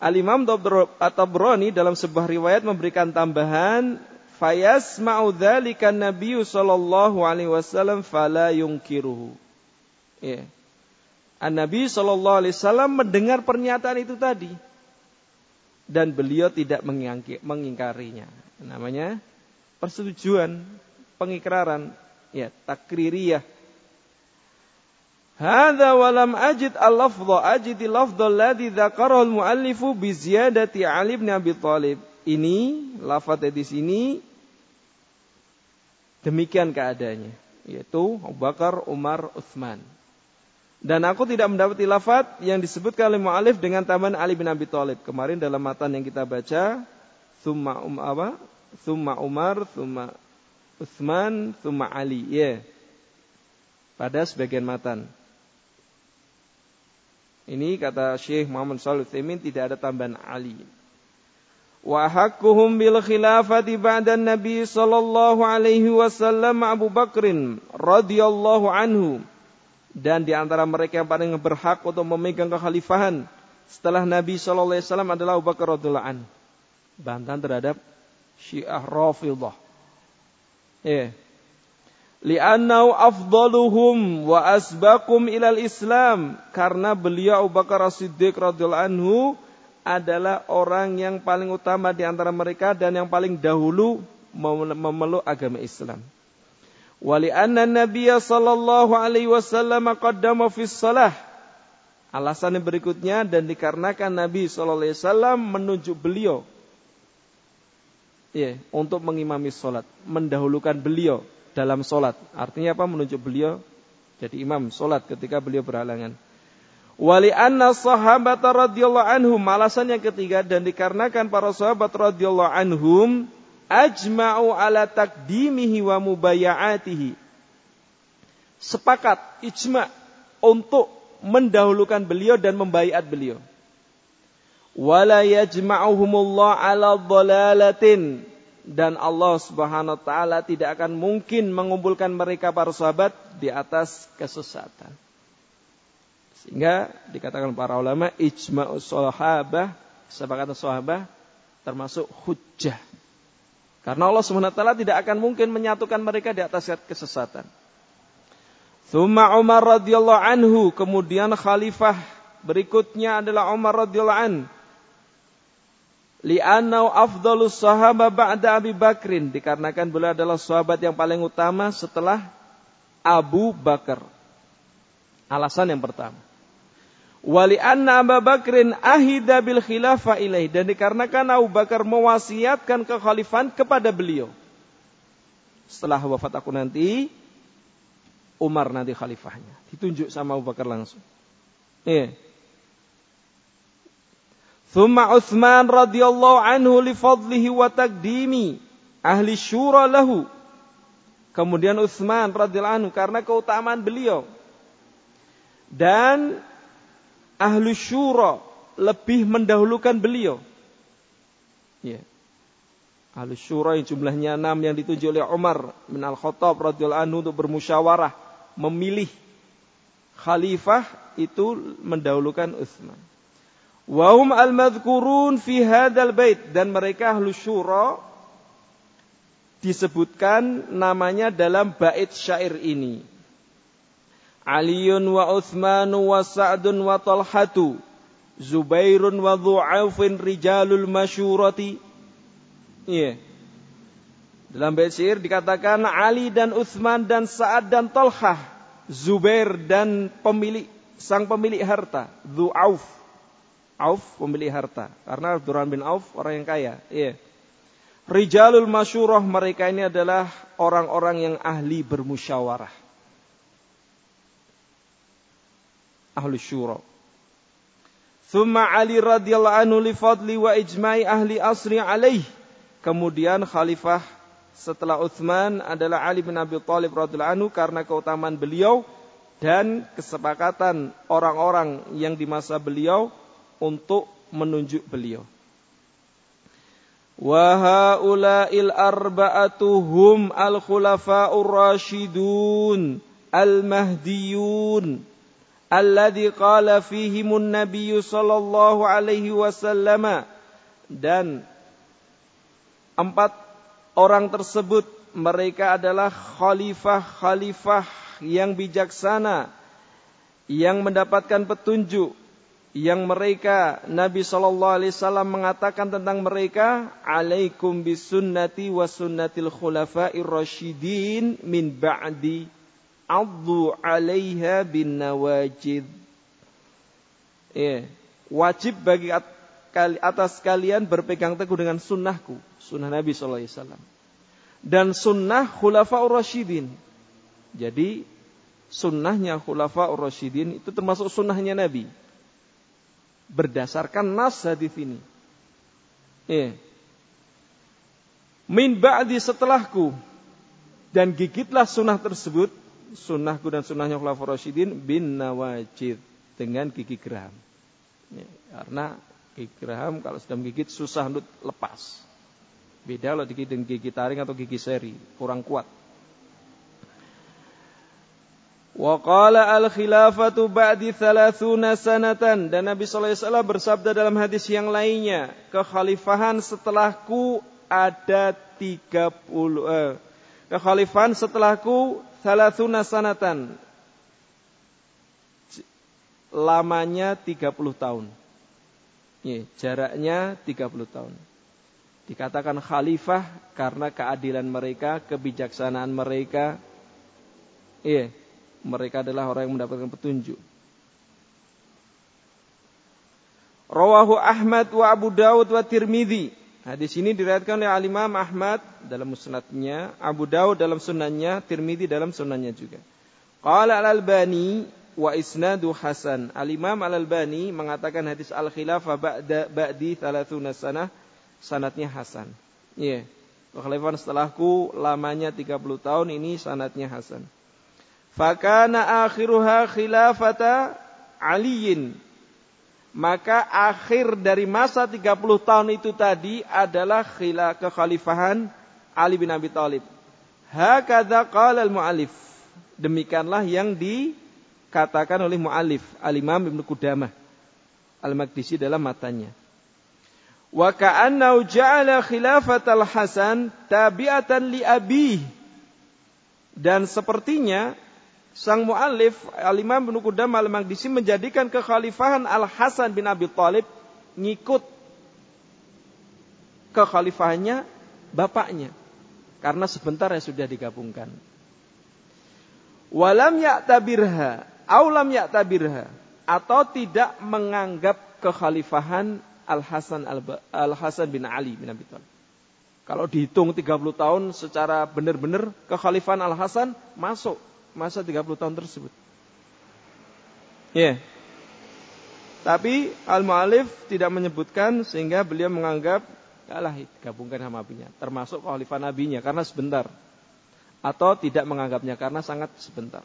[SPEAKER 1] Al-Imam Tabrani dalam sebuah riwayat memberikan tambahan fayasma'u dzalika Nabi sallallahu alaihi wasallam fala yungkiruhu. Ya. An-Nabi sallallahu alaihi wasallam mendengar pernyataan itu tadi dan beliau tidak mengingkarinya. Namanya persetujuan, pengikraran, ya, takririyah. Hadza wa lam ajid al-lafdha ajid al-lafdha alladhi dzakarahu al-muallifu bi Ali bin Abi Thalib. Ini lafaz di sini Demikian keadaannya, yaitu Abu Bakar, Umar, Uthman. Dan aku tidak mendapati lafat yang disebutkan oleh mu'alif dengan taman Ali bin Abi Thalib. Kemarin dalam matan yang kita baca, Thumma um apa? Thumma Umar, Thumma Uthman, Thumma Ali. Yeah. Pada sebagian matan. Ini kata Syekh Muhammad Salih tidak ada tambahan Ali wa bil khilafati ba'da Nabi sallallahu alaihi wasallam Abu Bakrin radhiyallahu anhu dan di antara mereka yang paling berhak untuk memegang kekhalifahan setelah Nabi sallallahu alaihi wasallam adalah Abu Bakar radhiyallahu anhu. Bantahan terhadap Syiah Rafidhah. Ya. Li'annahu afdaluhum wa asbakum ilal Islam karena beliau Abu Bakar As-Siddiq radhiyallahu anhu adalah orang yang paling utama di antara mereka dan yang paling dahulu memeluk agama Islam. Wali anna Nabi sallallahu alaihi wasallam qaddama fi salah. Alasan yang berikutnya dan dikarenakan Nabi sallallahu alaihi wasallam menunjuk beliau ya, untuk mengimami salat, mendahulukan beliau dalam salat. Artinya apa? Menunjuk beliau jadi imam salat ketika beliau berhalangan. Wali anna sahabat radhiyallahu anhum alasan yang ketiga dan dikarenakan para sahabat radhiyallahu anhum ajma'u ala takdimihi wa mubaya'atihi. Sepakat ijma' untuk mendahulukan beliau dan membaiat beliau. Wala yajma'uhumullah ala dhalalatin dan Allah Subhanahu wa taala tidak akan mungkin mengumpulkan mereka para sahabat di atas kesesatan. Sehingga dikatakan para ulama ijma'us sahabah, kesepakatan sahabah termasuk hujjah. Karena Allah SWT tidak akan mungkin menyatukan mereka di atas kesesatan. Thumma Umar radhiyallahu anhu, kemudian khalifah berikutnya adalah Umar radhiyallahu an. Li'annau afdalus sahaba ba'da Abi Bakrin. Dikarenakan beliau adalah sahabat yang paling utama setelah Abu Bakar. Alasan yang pertama. Wali anna Abu Bakrin ahida bil khilafah ilaih. Dan dikarenakan Abu Bakar mewasiatkan kekhalifan kepada beliau. Setelah wafat aku nanti, Umar nanti khalifahnya. Ditunjuk sama Abu Bakar langsung. Iya. Thumma Uthman radhiyallahu anhu li fadlihi wa takdimi ahli lahu. Kemudian Uthman radhiyallahu anhu karena keutamaan beliau. Dan ahlu syura lebih mendahulukan beliau. Ya. Ahlu syura yang jumlahnya enam yang ditunjuk oleh Umar bin Al-Khattab radhiyallahu anhu untuk bermusyawarah memilih khalifah itu mendahulukan Utsman. Wahum al-madhkurun fi hadzal bait. Dan mereka ahlu syura disebutkan namanya dalam bait syair ini. Aliun wa Uthman wa Sa'dun wa Talhatu Zubairun wa Dhu'afin rijalul masyurati. Iya. Dalam bait syair dikatakan Ali dan Uthman dan Sa'ad dan Talhah Zubair dan pemilik sang pemilik harta Dhu'af Auf pemilik harta karena Abdurrahman bin Auf orang yang kaya iya Rijalul masyurah mereka ini adalah orang-orang yang ahli bermusyawarah ahli syura. Thumma Ali radhiyallahu anhu li fadli wa ijma'i ahli asri alaih. Kemudian khalifah setelah Uthman adalah Ali bin Abi Thalib radhiyallahu anhu karena keutamaan beliau dan kesepakatan orang-orang yang di masa beliau untuk menunjuk beliau. Wa haula'il arba'atu hum al-khulafa'ur rasyidun al-mahdiyun alladhi qala fihimun nabiyyu sallallahu alaihi wasallam dan empat orang tersebut mereka adalah khalifah-khalifah yang bijaksana yang mendapatkan petunjuk yang mereka Nabi sallallahu alaihi wasallam mengatakan tentang mereka alaikum bisunnati wa sunnatil khulafa'ir rasyidin min ba'di addu 'alaiha bin nawajid. Ya, wajib bagi atas kalian berpegang teguh dengan sunnahku, sunnah Nabi sallallahu alaihi wasallam. Dan sunnah khulafaur rasyidin. Jadi sunnahnya khulafaur rasyidin itu termasuk sunnahnya Nabi. Berdasarkan nas hadis ini. Ya. Min ba'di setelahku dan gigitlah sunnah tersebut sunnahku dan sunnahnya Khulafaur Rasyidin bin nawajid dengan gigi geraham. Ya, karena gigi geraham kalau sudah menggigit susah untuk lepas. Beda kalau digigit dengan gigi taring atau gigi seri, kurang kuat. Wa qala al khilafatu ba'di thalathuna sanatan dan Nabi sallallahu alaihi wasallam bersabda dalam hadis yang lainnya, kekhalifahan setelahku ada 30 eh, kekhalifahan setelahku Thalathuna sanatan. Lamanya 30 tahun. Ya, jaraknya 30 tahun. Dikatakan khalifah karena keadilan mereka, kebijaksanaan mereka. Iya, mereka adalah orang yang mendapatkan petunjuk. Rawahu Ahmad wa Abu Dawud wa Tirmidzi. Hadis ini diriwayatkan oleh Al-Imam Ahmad dalam musnadnya, Abu Dawud dalam sunannya, Tirmidzi dalam sunannya juga. Qala Al-Albani wa isnadu hasan. Al-Imam Al-Albani mengatakan hadis al-khilafah ba'da ba'di 30 sanah sanatnya hasan. Iya. Yeah. Kekhalifahan setelahku lamanya 30 tahun ini sanatnya hasan. Fakana akhiruha khilafata Aliyin. Maka akhir dari masa 30 tahun itu tadi adalah khila kekhalifahan Ali bin Abi Thalib. Hakadha qala al-mu'alif. Demikianlah yang dikatakan oleh mu'alif Al-Imam Ibn Qudamah Al-Maqdisi dalam matanya. Wa ka'annahu ja'ala khilafatal Hasan tabi'atan li abi. Dan sepertinya sang muallif Al-Imam Ibnu Qudamah Al-Maqdisi menjadikan kekhalifahan Al-Hasan bin Abi Thalib ngikut kekhalifahannya bapaknya karena sebentar ya sudah digabungkan. Walam ya'tabirha, aulam ya'tabirha atau tidak menganggap kekhalifahan Al Hasan Al Hasan bin Ali bin Abi Thalib. Kalau dihitung 30 tahun secara benar-benar kekhalifahan Al Hasan masuk masa 30 tahun tersebut. Ya. Yeah. Tapi Al Mu'alif tidak menyebutkan sehingga beliau menganggap kalah gabungkan sama abinya, termasuk kekhalifahan nabinya karena sebentar. Atau tidak menganggapnya karena sangat sebentar.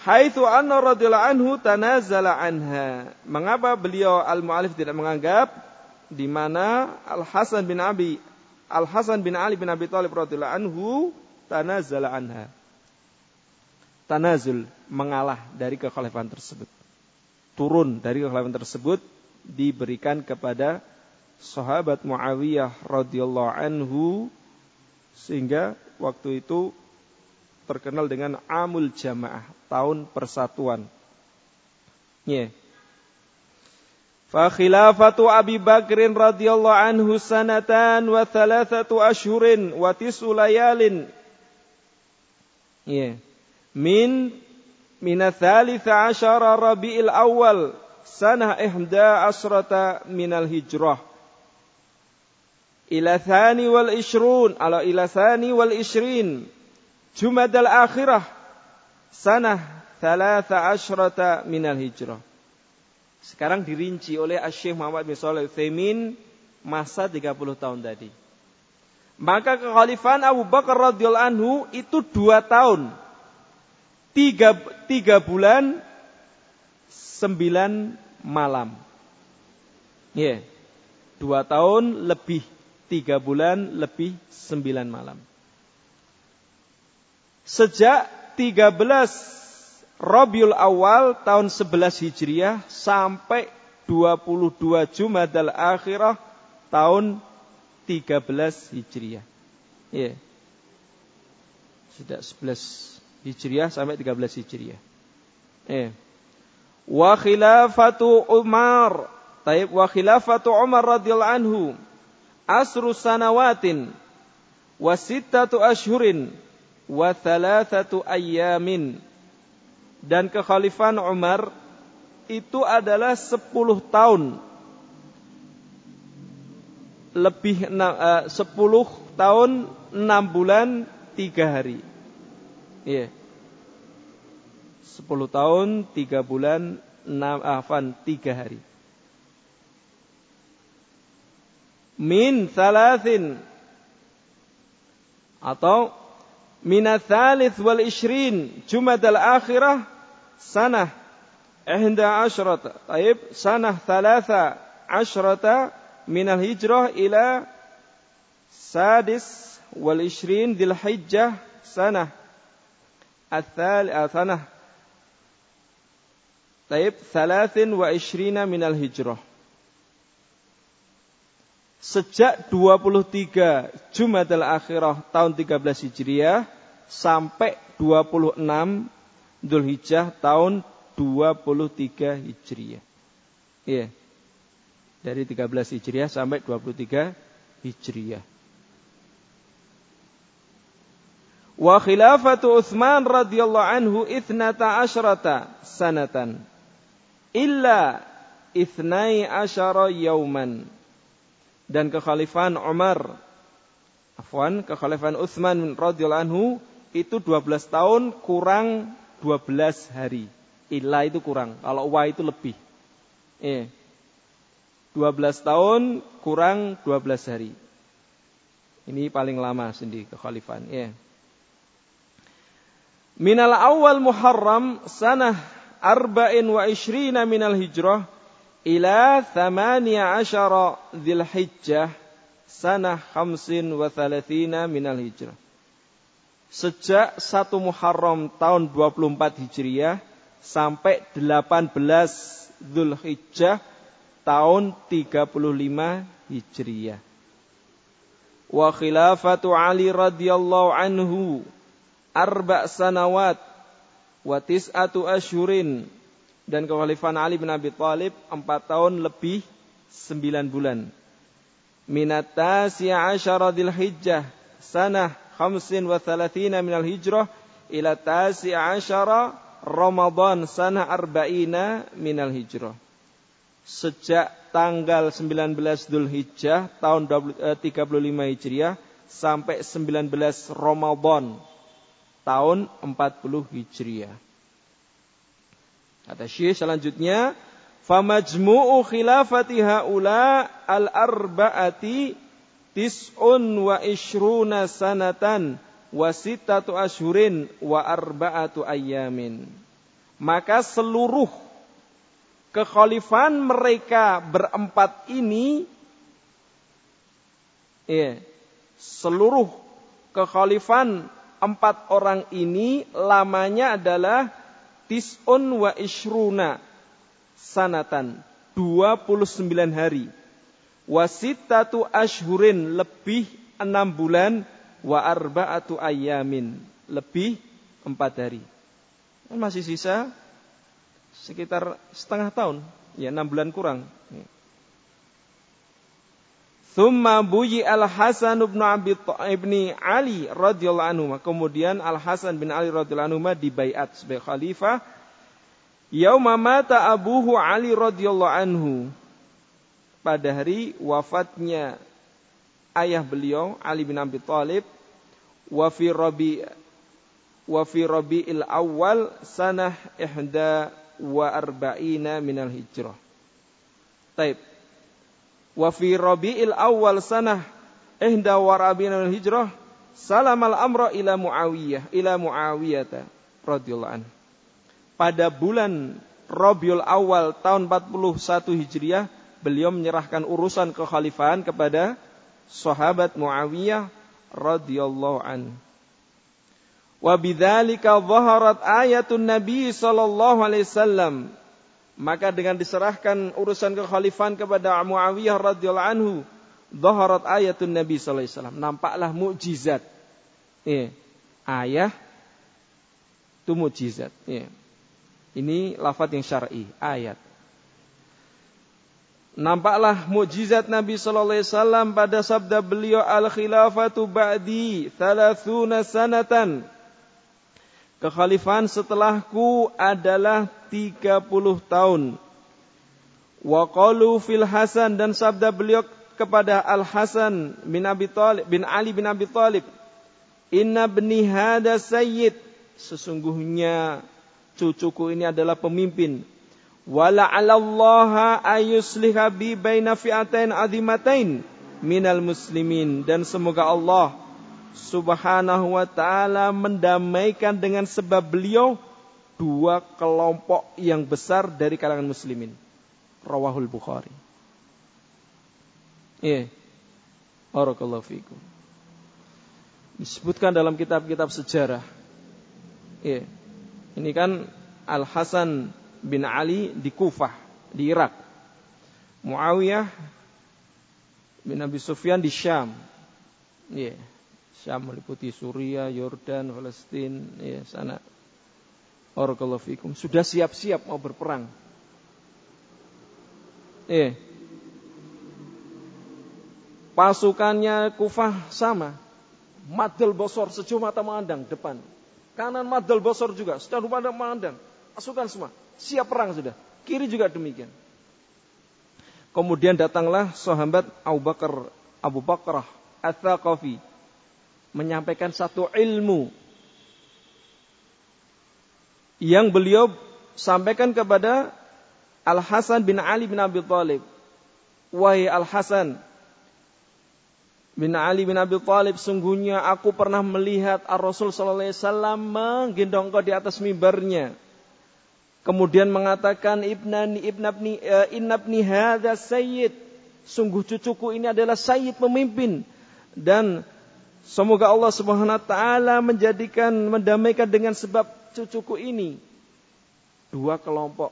[SPEAKER 1] Haitsu anna radhiyallahu anhu tanazala anha. Mengapa beliau al-mu'alif tidak menganggap di mana Al-Hasan bin Abi Al-Hasan bin Ali bin Abi Thalib radhiyallahu anhu tanazala anha. Tanazul mengalah dari kekhalifahan tersebut. Turun dari kekhalifahan tersebut diberikan kepada sahabat Muawiyah radhiyallahu anhu sehingga waktu itu terkenal dengan Amul Jamaah, tahun persatuan. Ya. Yeah. Fa khilafatu Abi Bakrin radhiyallahu anhu sanatan wa thalathatu ashhurin wa tis'u layalin. Ya. Yeah. Min min thalitha asyara Rabi'il Awal sanah ihda asrata minal hijrah ila thani wal ishrun ala ila thani wal ishrin Jumadal akhirah sanah thalatha asyrata minal hijrah. Sekarang dirinci oleh Asyik Muhammad bin Salih Femin masa 30 tahun tadi. Maka kekhalifahan Abu Bakar radhiyallahu anhu itu dua tahun. Tiga, tiga bulan, sembilan malam. Ya, yeah. dua tahun lebih, tiga bulan lebih, sembilan malam sejak 13 Rabiul Awal tahun 11 Hijriah sampai 22 Jumadal Akhirah tahun 13 Hijriah. Ya. Yeah. Sudah 11 Hijriah sampai 13 Hijriah. Yeah. Wa khilafatu Umar. Taib wa khilafatu Umar radhiyallahu anhu asru sanawatin wa sittatu ashhurin wa thalathatu ayyamin dan kekhalifahan Umar itu adalah 10 tahun lebih 10 eh, tahun 6 bulan 3 hari. Iya. Yeah. 10 tahun 3 bulan 6 afan 3 hari. Min thalathin atau minathalith wal ishrin jumadal akhirah sanah ihda ashrata taib sanah thalatha ashrata minal hijrah ila sadis wal ishrin dil hijjah sanah الثالث سنة طيب ثلاث وعشرين من الهجرة sejak 23 Jumadil Akhirah tahun 13 Hijriah sampai 26 Hijjah tahun 23 Hijriah. Iya. Dari 13 Hijriah sampai 23 Hijriah. Wa khilafatu Utsman radhiyallahu anhu ithnata asyrata sanatan. Illa ithnai asyara yauman. Dan kekhalifahan Umar afwan kekhalifahan Utsman radhiyallahu anhu itu 12 tahun kurang 12 hari. Illa itu kurang kalau wa itu lebih. Eh 12 tahun kurang 12 hari. Ini paling lama sendiri kekhalifahan ya yeah. Minal awal Muharram sanah arba'in wa ishrina minal hijrah ila thamaniya asyara dhil hijjah sanah khamsin wa thalathina minal hijrah. Sejak satu Muharram tahun 24 Hijriah sampai 18 Dhul Hijjah tahun 35 Hijriah. Wa khilafatu Ali radhiyallahu anhu arba sanawat wa tis'atu asyurin dan kekhalifahan Ali bin Abi Thalib empat tahun lebih sembilan bulan. Minat tasya asyara sanah khamsin wa thalathina minal hijrah ila tasya asyara Ramadan sanah arba'ina minal hijrah. Sejak tanggal 19 Dhul Hijjah tahun 35 eh, Hijriah sampai 19 Ramadan tahun 40 Hijriah. Kata Syekh selanjutnya, famajmu'u khilafati haula al-arba'ati tis'un wa ishruna sanatan wa sittatu ashurin wa arba'atu ayyamin. Maka seluruh kekhalifahan mereka berempat ini ya, seluruh kekhalifahan empat orang ini lamanya adalah tis'un wa ishruna sanatan. 29 hari. Wasitatu ashhurin lebih enam bulan. Wa arba'atu ayamin. Lebih empat hari. Masih sisa sekitar setengah tahun. Ya enam bulan kurang. Thumma buyi al-Hasan bin Abi ibni Ali radhiyallahu anhu. Kemudian Al-Hasan bin Ali radhiyallahu anhu dibaiat sebagai khalifah. Yauma mata abuhu Ali radhiyallahu anhu. Pada hari wafatnya ayah beliau Ali bin Abi Thalib wa fi rabi wa fi rabi'il awal sanah ihda wa arba'ina minal hijrah. Taib wa fi rabi'il awal sanah ihda warabina hijrah salamal amra ila Muawiyah ila Muawiyah radhiyallahu an. Pada bulan Rabiul Awal tahun 41 Hijriah beliau menyerahkan urusan kekhalifahan kepada sahabat Muawiyah radhiyallahu an. Wa bidzalika dhaharat ayatun Nabi sallallahu alaihi wasallam maka dengan diserahkan urusan kekhalifahan kepada Muawiyah radhiyallahu anhu, dhaharat ayatun Nabi sallallahu alaihi wasallam. Nampaklah mukjizat. Ya. Ayah itu mukjizat. Ya. Ini lafaz yang syar'i, ayat. Nampaklah mukjizat Nabi sallallahu alaihi wasallam pada sabda beliau al khilafatu ba'di 30 sanatan. Kekhalifahan setelahku adalah 30 tahun. Wa fil Hasan dan sabda beliau kepada Al Hasan bin Abi Thalib bin Ali bin Abi Thalib, "Inna bni hada sayyid." Sesungguhnya cucuku ini adalah pemimpin. Wala 'alallaha ayusliha bi baina fi'atain azimatain minal muslimin dan semoga Allah subhanahu wa ta'ala mendamaikan dengan sebab beliau dua kelompok yang besar dari kalangan muslimin. Rawahul Bukhari. Iya. Barakallahu fikum. Disebutkan dalam kitab-kitab sejarah. Iya. Ini kan Al-Hasan bin Ali di Kufah, di Irak. Muawiyah bin Abi Sufyan di Syam. Iya. Syam meliputi Suria, Yordan, Palestina, ya sana. Barakallahu. Sudah siap-siap mau berperang. Eh. Pasukannya Kufah sama. Madal bosor sejauh mata memandang depan. Kanan madal bosor juga, sejauh mata memandang. Pasukan semua, siap perang sudah. Kiri juga demikian. Kemudian datanglah sahabat Abu Bakar Abu Bakrah Ats-Tsaqafi menyampaikan satu ilmu yang beliau sampaikan kepada Al Hasan bin Ali bin Abi Thalib. Wahai Al Hasan bin Ali bin Abi Thalib, sungguhnya aku pernah melihat Ar Rasul sallallahu alaihi wasallam menggendong kau di atas mimbarnya Kemudian mengatakan ibnani ibnabni uh, innabni hadza sayyid. Sungguh cucuku ini adalah sayyid pemimpin dan semoga Allah Subhanahu wa taala menjadikan mendamaikan dengan sebab cucuku ini dua kelompok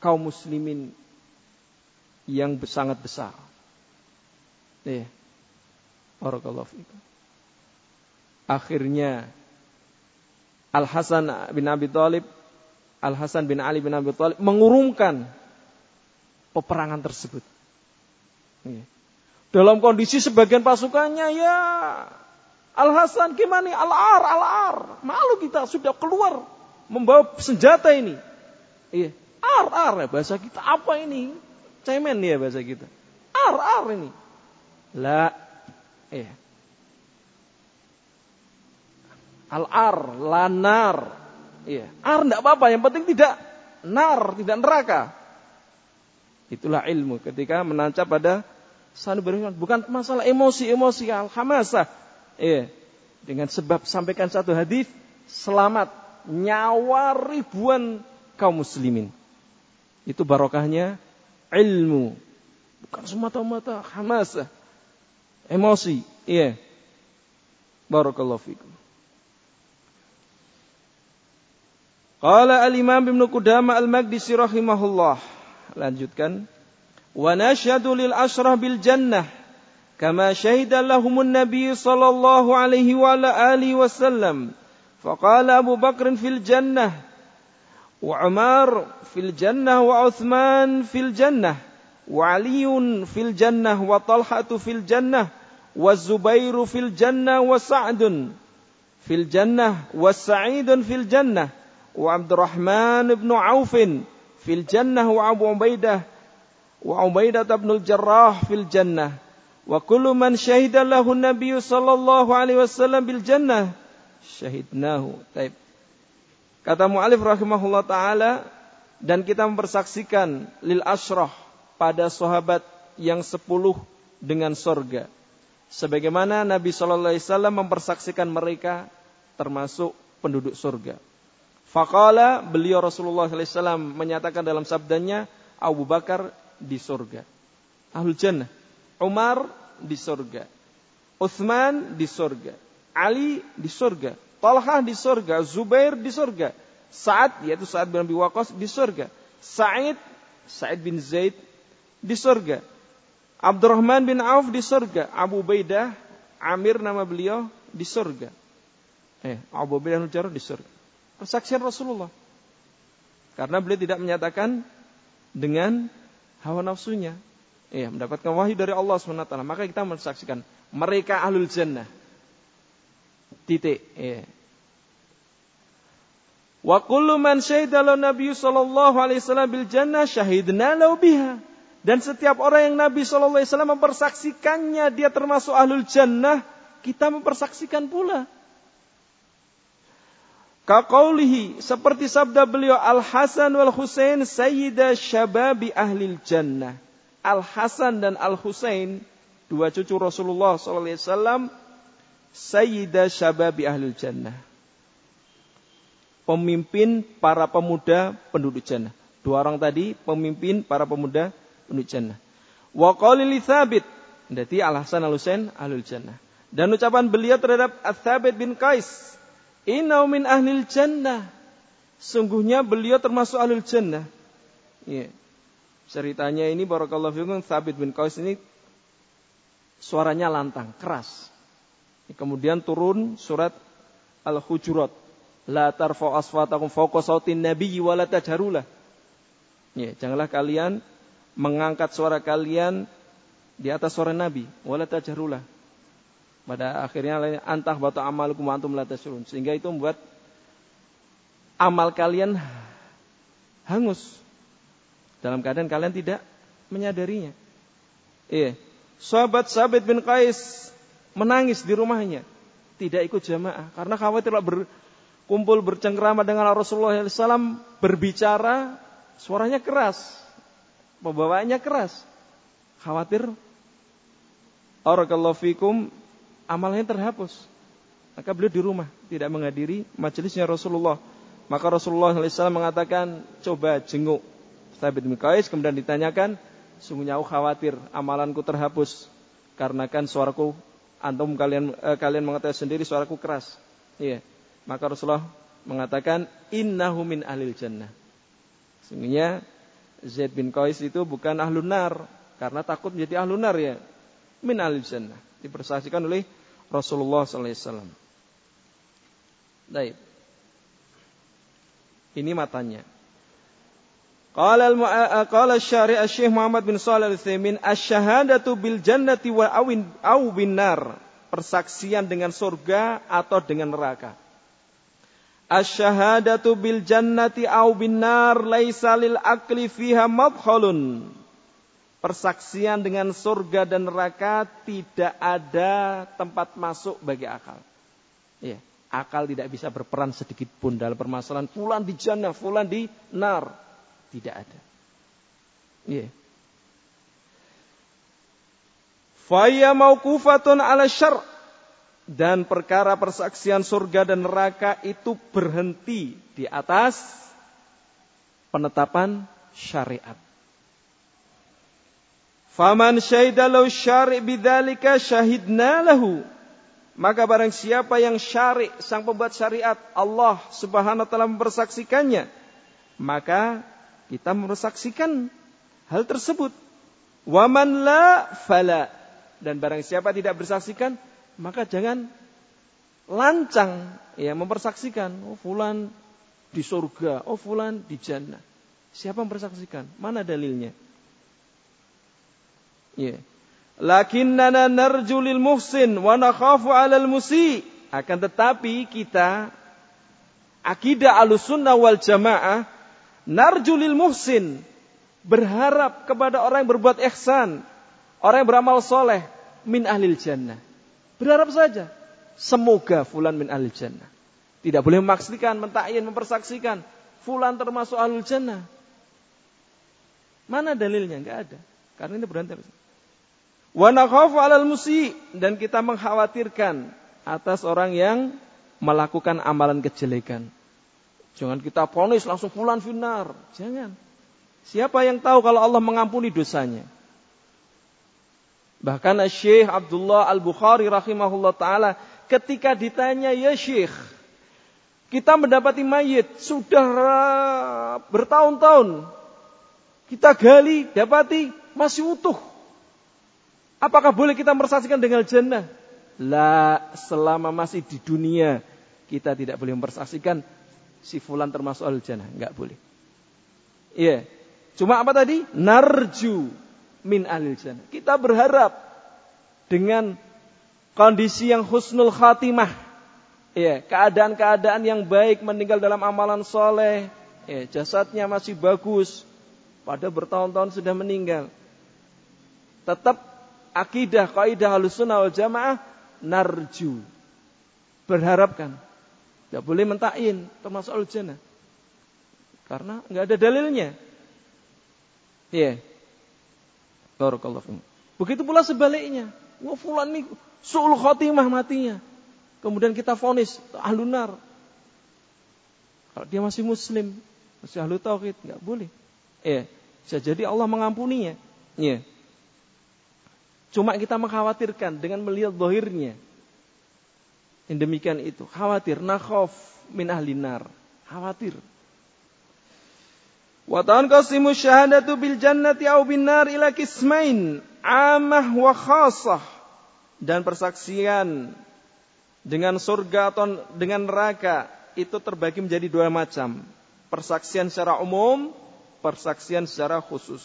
[SPEAKER 1] kaum muslimin yang sangat besar. Ya. Barakallahu. Akhirnya Al Hasan bin Abi Thalib Al Hasan bin Ali bin Abi Thalib mengurungkan peperangan tersebut. Dalam kondisi sebagian pasukannya ya Al Hasan gimana? Al Ar, Al Ar. Malu kita sudah keluar membawa senjata ini. Iya. Ar, ar ya bahasa kita apa ini? Cemen ya bahasa kita. Ar, ar ini. La. Iya. Al ar, lanar, Iya. Ar tidak apa-apa, yang penting tidak nar, tidak neraka. Itulah ilmu ketika menancap pada sanu beriman. Bukan masalah emosi-emosi al-hamasah. Iya. Dengan sebab sampaikan satu hadis selamat nyawa ribuan kaum muslimin. Itu barokahnya ilmu. Bukan semata-mata hamasah. Emosi. Iya. Barakallahu fikum. Qala al-Imam Ibnu Qudamah al-Maqdisi rahimahullah. Lanjutkan. Wa nashhadu lil ashrah bil jannah كما شهد لهم النبي صلى الله عليه وعلى آله وسلم. فقال أبو بكر في الجنة وعمار في الجنة وعثمان في الجنة وعلي في الجنة وطلحة في الجنة والزبير في الجنة وسعد في الجنة والسعيد في الجنة وعبد الرحمن بن عوف في الجنة وأبو عبيدة وعبيدة بن الجراح في الجنة. Wa kullu man syahida lahu Nabi sallallahu alaihi wasallam bil jannah syahidnahu. Taib. Kata muallif rahimahullah ta'ala, dan kita mempersaksikan lil asroh pada sahabat yang sepuluh dengan sorga. Sebagaimana Nabi Sallallahu Alaihi Wasallam mempersaksikan mereka termasuk penduduk surga. faqala beliau Rasulullah SAW menyatakan dalam sabdanya Abu Bakar di surga. Ahlul Jannah. Umar di surga. Uthman di surga. Ali di surga. Talha di surga. Zubair di surga. Sa'ad yaitu Sa'ad bin Abi Waqqas di surga. Sa'id Sa'id bin Zaid di surga. Abdurrahman bin Auf di surga. Abu Baidah Amir nama beliau di surga. Eh, Abu Baidah di surga. Persaksian Rasulullah. Karena beliau tidak menyatakan dengan hawa nafsunya. Iya, mendapatkan wahyu dari Allah SWT. Maka kita mensaksikan mereka ahlul jannah. Titik. Iya. Wa kullu man syahida Nabi sallallahu alaihi wasallam bil jannah syahidna lahu biha. Dan setiap orang yang Nabi sallallahu alaihi wasallam mempersaksikannya dia termasuk ahlul jannah, kita mempersaksikan pula. Kaqaulihi seperti sabda beliau Al Hasan wal Husain sayyida syababi ahli jannah. Al Hasan dan Al Husain dua cucu Rasulullah sallallahu alaihi wasallam sayyida syababi ahli jannah. Pemimpin para pemuda penduduk jannah. Dua orang tadi pemimpin para pemuda penduduk jannah. Wa qalili thabit. Berarti Al Hasan Al Husain ahlul jannah. Dan ucapan beliau terhadap Al-Thabit bin Qais Inau min ahlil jannah. Sungguhnya beliau termasuk ahlul jannah. Ya. Ceritanya ini barakallahu fikum Thabit bin Qais ini suaranya lantang, keras. Kemudian turun surat Al-Hujurat. La tarfa'u aswatakum fawqa sautin nabiyyi wa la. Ya, janganlah kalian mengangkat suara kalian di atas suara Nabi, wala tajharulah. Pada akhirnya antah batu amalukum antum la. Sehingga itu membuat amal kalian hangus dalam keadaan kalian tidak menyadarinya. Iya. Sahabat Sabit bin Qais menangis di rumahnya, tidak ikut jamaah karena khawatir berkumpul bercengkrama dengan Rasulullah SAW berbicara suaranya keras, pembawaannya keras, khawatir Barakallahu fikum amalnya terhapus. Maka beliau di rumah tidak menghadiri majelisnya Rasulullah. Maka Rasulullah SAW mengatakan, coba jenguk Thabit bin Qais. Kemudian ditanyakan, sungguhnya aku khawatir amalanku terhapus. Karena kan suaraku, antum kalian eh, kalian mengetahui sendiri suaraku keras. Iya. Maka Rasulullah mengatakan, innahu min ahlil jannah. Sungguhnya Zaid bin Qais itu bukan ahlun nar. Karena takut menjadi ahlun nar ya min al jannah. Dipersaksikan oleh Rasulullah SAW. Baik. Ini matanya. Qala al syari' Syekh Muhammad bin Shalih Al-Utsaimin asy-syahadatu bil jannati wa awin aw bin nar. Persaksian dengan surga atau dengan neraka. Asy-syahadatu bil jannati aw bin nar laisa lil akli fiha madkhalun persaksian dengan surga dan neraka tidak ada tempat masuk bagi akal. Ya, akal tidak bisa berperan sedikit pun dalam permasalahan fulan di jannah, fulan di nar. Tidak ada. Ya. Faya mauqufatun ala syar' dan perkara persaksian surga dan neraka itu berhenti di atas penetapan syariat. Faman syahida lau syari' bidzalika syahidna lahu. Maka barang siapa yang syari' sang pembuat syariat Allah Subhanahu wa taala mempersaksikannya, maka kita mempersaksikan hal tersebut. Waman la fala. Dan barang siapa tidak bersaksikan, maka jangan lancang ya mempersaksikan, oh fulan di surga, oh fulan di jannah. Siapa mempersaksikan? Mana dalilnya? Ya. Lakinnana narju lil muhsin wa nakhafu 'alal musi. Akan tetapi kita akidah Ahlussunnah wal Jamaah narju lil muhsin berharap kepada orang yang berbuat ihsan, orang yang beramal soleh min ahlil jannah. Berharap saja. Semoga fulan min ahlil jannah. Tidak boleh memaksikan, mentakyin, mempersaksikan. Fulan termasuk ahlul jannah. Mana dalilnya? Enggak ada. Karena ini berhenti. Wa nakhafu 'alal musi dan kita mengkhawatirkan atas orang yang melakukan amalan kejelekan. Jangan kita ponis langsung fulan finar. Jangan. Siapa yang tahu kalau Allah mengampuni dosanya? Bahkan Syekh Abdullah Al-Bukhari rahimahullah taala ketika ditanya, "Ya Syekh, kita mendapati mayit sudah bertahun-tahun. Kita gali, dapati masih utuh. Apakah boleh kita mempersaksikan dengan jannah? La, selama masih di dunia kita tidak boleh mempersaksikan si fulan termasuk al jannah, enggak boleh. Iya. Yeah. Cuma apa tadi? Narju min al jannah. Kita berharap dengan kondisi yang husnul khatimah. Ya, keadaan-keadaan yang baik meninggal dalam amalan soleh, ya, jasadnya masih bagus, pada bertahun-tahun sudah meninggal. Tetap akidah kaidah halusunnah wal jamaah narju. Berharapkan. Tidak boleh mentakin termasuk al. Karena nggak ada dalilnya. Yeah. Barakallahu Begitu pula sebaliknya. Wah fulan ini su'ul khotimah matinya. Kemudian kita fonis ahlunar. Kalau dia masih muslim, masih ahlu tauhid, nggak boleh. Iya. Bisa jadi Allah mengampuninya. Iya. Cuma kita mengkhawatirkan dengan melihat zahirnya. Yang demikian itu. Khawatir. Nakhof min ahlinar. Khawatir. Wa tanqasimu syahadatu bil jannati au bin nar ila kismain. Amah wa khasah. Dan persaksian dengan surga atau dengan neraka itu terbagi menjadi dua macam. Persaksian secara umum, persaksian secara khusus.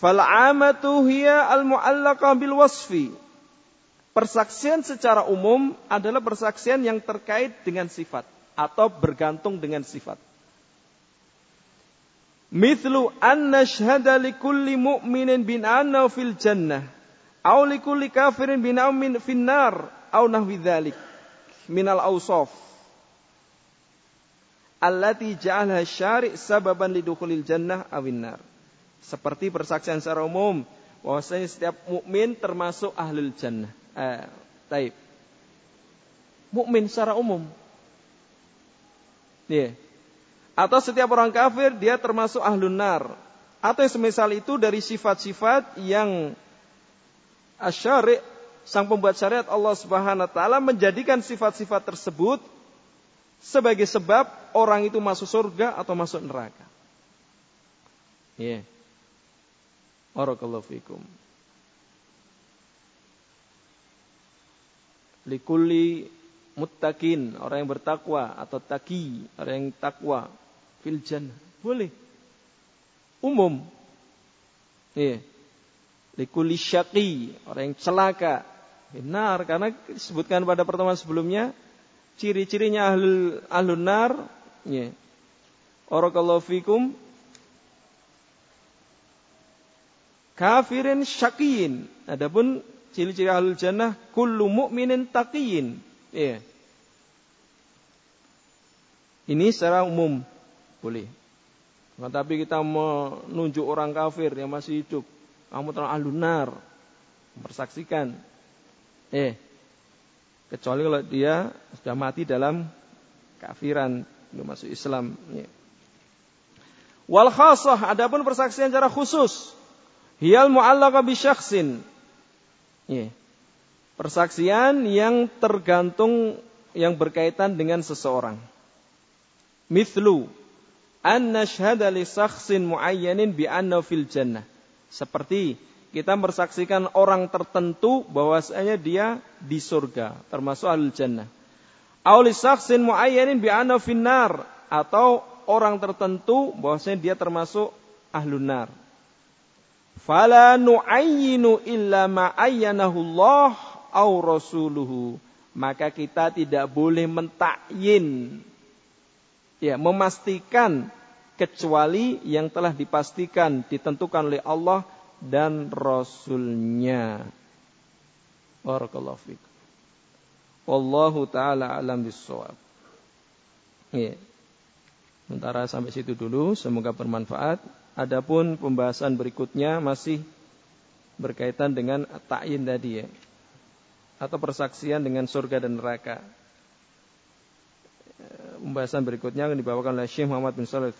[SPEAKER 1] Fal'amatu hiya al-mu'allaqa bil wasfi. Persaksian secara umum adalah persaksian yang terkait dengan sifat atau bergantung dengan sifat. Mithlu an nashhada li kulli mu'minin bin anna fil jannah aw li kulli kafirin bin min finnar aw nahwi dzalik minal awsaf allati ja'alha syari' sababan lidukhulil jannah awin nar. Seperti persaksian secara umum bahwasanya setiap mukmin termasuk ahlul jannah. Eh, taib. Mukmin secara umum. Yeah. Atau setiap orang kafir dia termasuk ahlun nar. Atau yang semisal itu dari sifat-sifat yang asyari sang pembuat syariat Allah Subhanahu wa taala menjadikan sifat-sifat tersebut sebagai sebab orang itu masuk surga atau masuk neraka. Ya. Yeah. Barakallahu fikum. Likulli muttaqin, orang yang bertakwa atau taki, orang yang takwa fil jannah. Boleh. Umum. Iya. Likulli syaqi, orang yang celaka. Benar, karena disebutkan pada pertemuan sebelumnya ciri-cirinya ahlul ahlun nar ya. Barakallahu fikum kafirin syakiyin. Adapun ciri-ciri ahlul jannah kullu mu'minin taqiyin. Ya. Ini secara umum boleh. Nah, tapi kita menunjuk orang kafir yang masih hidup, kamu terang ahlun nar, mempersaksikan. Eh, kecuali kalau dia sudah mati dalam kafiran belum masuk Islam ya. wal khasah adapun persaksian secara khusus hiyal mu'allaqa bi syakhsin ya. persaksian yang tergantung yang berkaitan dengan seseorang mithlu an nashhada li syakhsin muayyanin bi anna fil jannah seperti kita bersaksikan orang tertentu bahwasanya dia di surga, termasuk al jannah. Auli saksin muayyanin bi anna finnar atau orang tertentu bahwasanya dia termasuk ahlun nar. Fala nu'ayyinu illa ma ayyanahu Allah au rasuluhu. Maka kita tidak boleh mentakyin ya memastikan kecuali yang telah dipastikan ditentukan oleh Allah dan Rasulnya. Barakallahu fikum. Wallahu taala alam bisawab. Ya. Sementara sampai situ dulu, semoga bermanfaat. Adapun pembahasan berikutnya masih berkaitan dengan ta'yin tadi ya. Atau persaksian dengan surga dan neraka. Pembahasan berikutnya akan dibawakan oleh Syekh Muhammad bin Shalih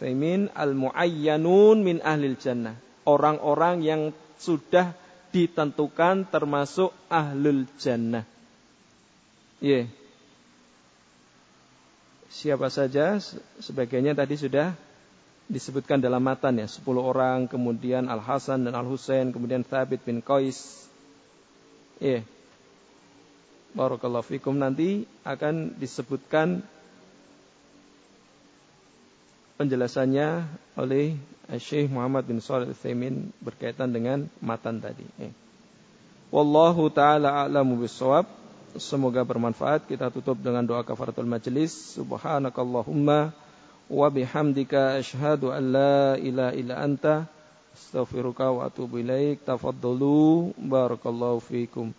[SPEAKER 1] Al-Muayyanun min Ahlil Jannah orang-orang yang sudah ditentukan termasuk ahlul jannah. Yeah. Siapa saja sebagainya tadi sudah disebutkan dalam matan ya, 10 orang, kemudian Al Hasan dan Al Husain, kemudian Thabit bin Qais. Ya. Yeah. Barakallahu fikum nanti akan disebutkan penjelasannya oleh Syekh Muhammad bin Shalih Al-Utsaimin berkaitan dengan matan tadi. Eh. Wallahu taala a'lamu bissawab. Semoga bermanfaat. Kita tutup dengan doa kafaratul majelis. Subhanakallahumma wa bihamdika asyhadu an la ilaha illa anta astaghfiruka wa atubu ilaik. Tafaddalu barakallahu fiikum.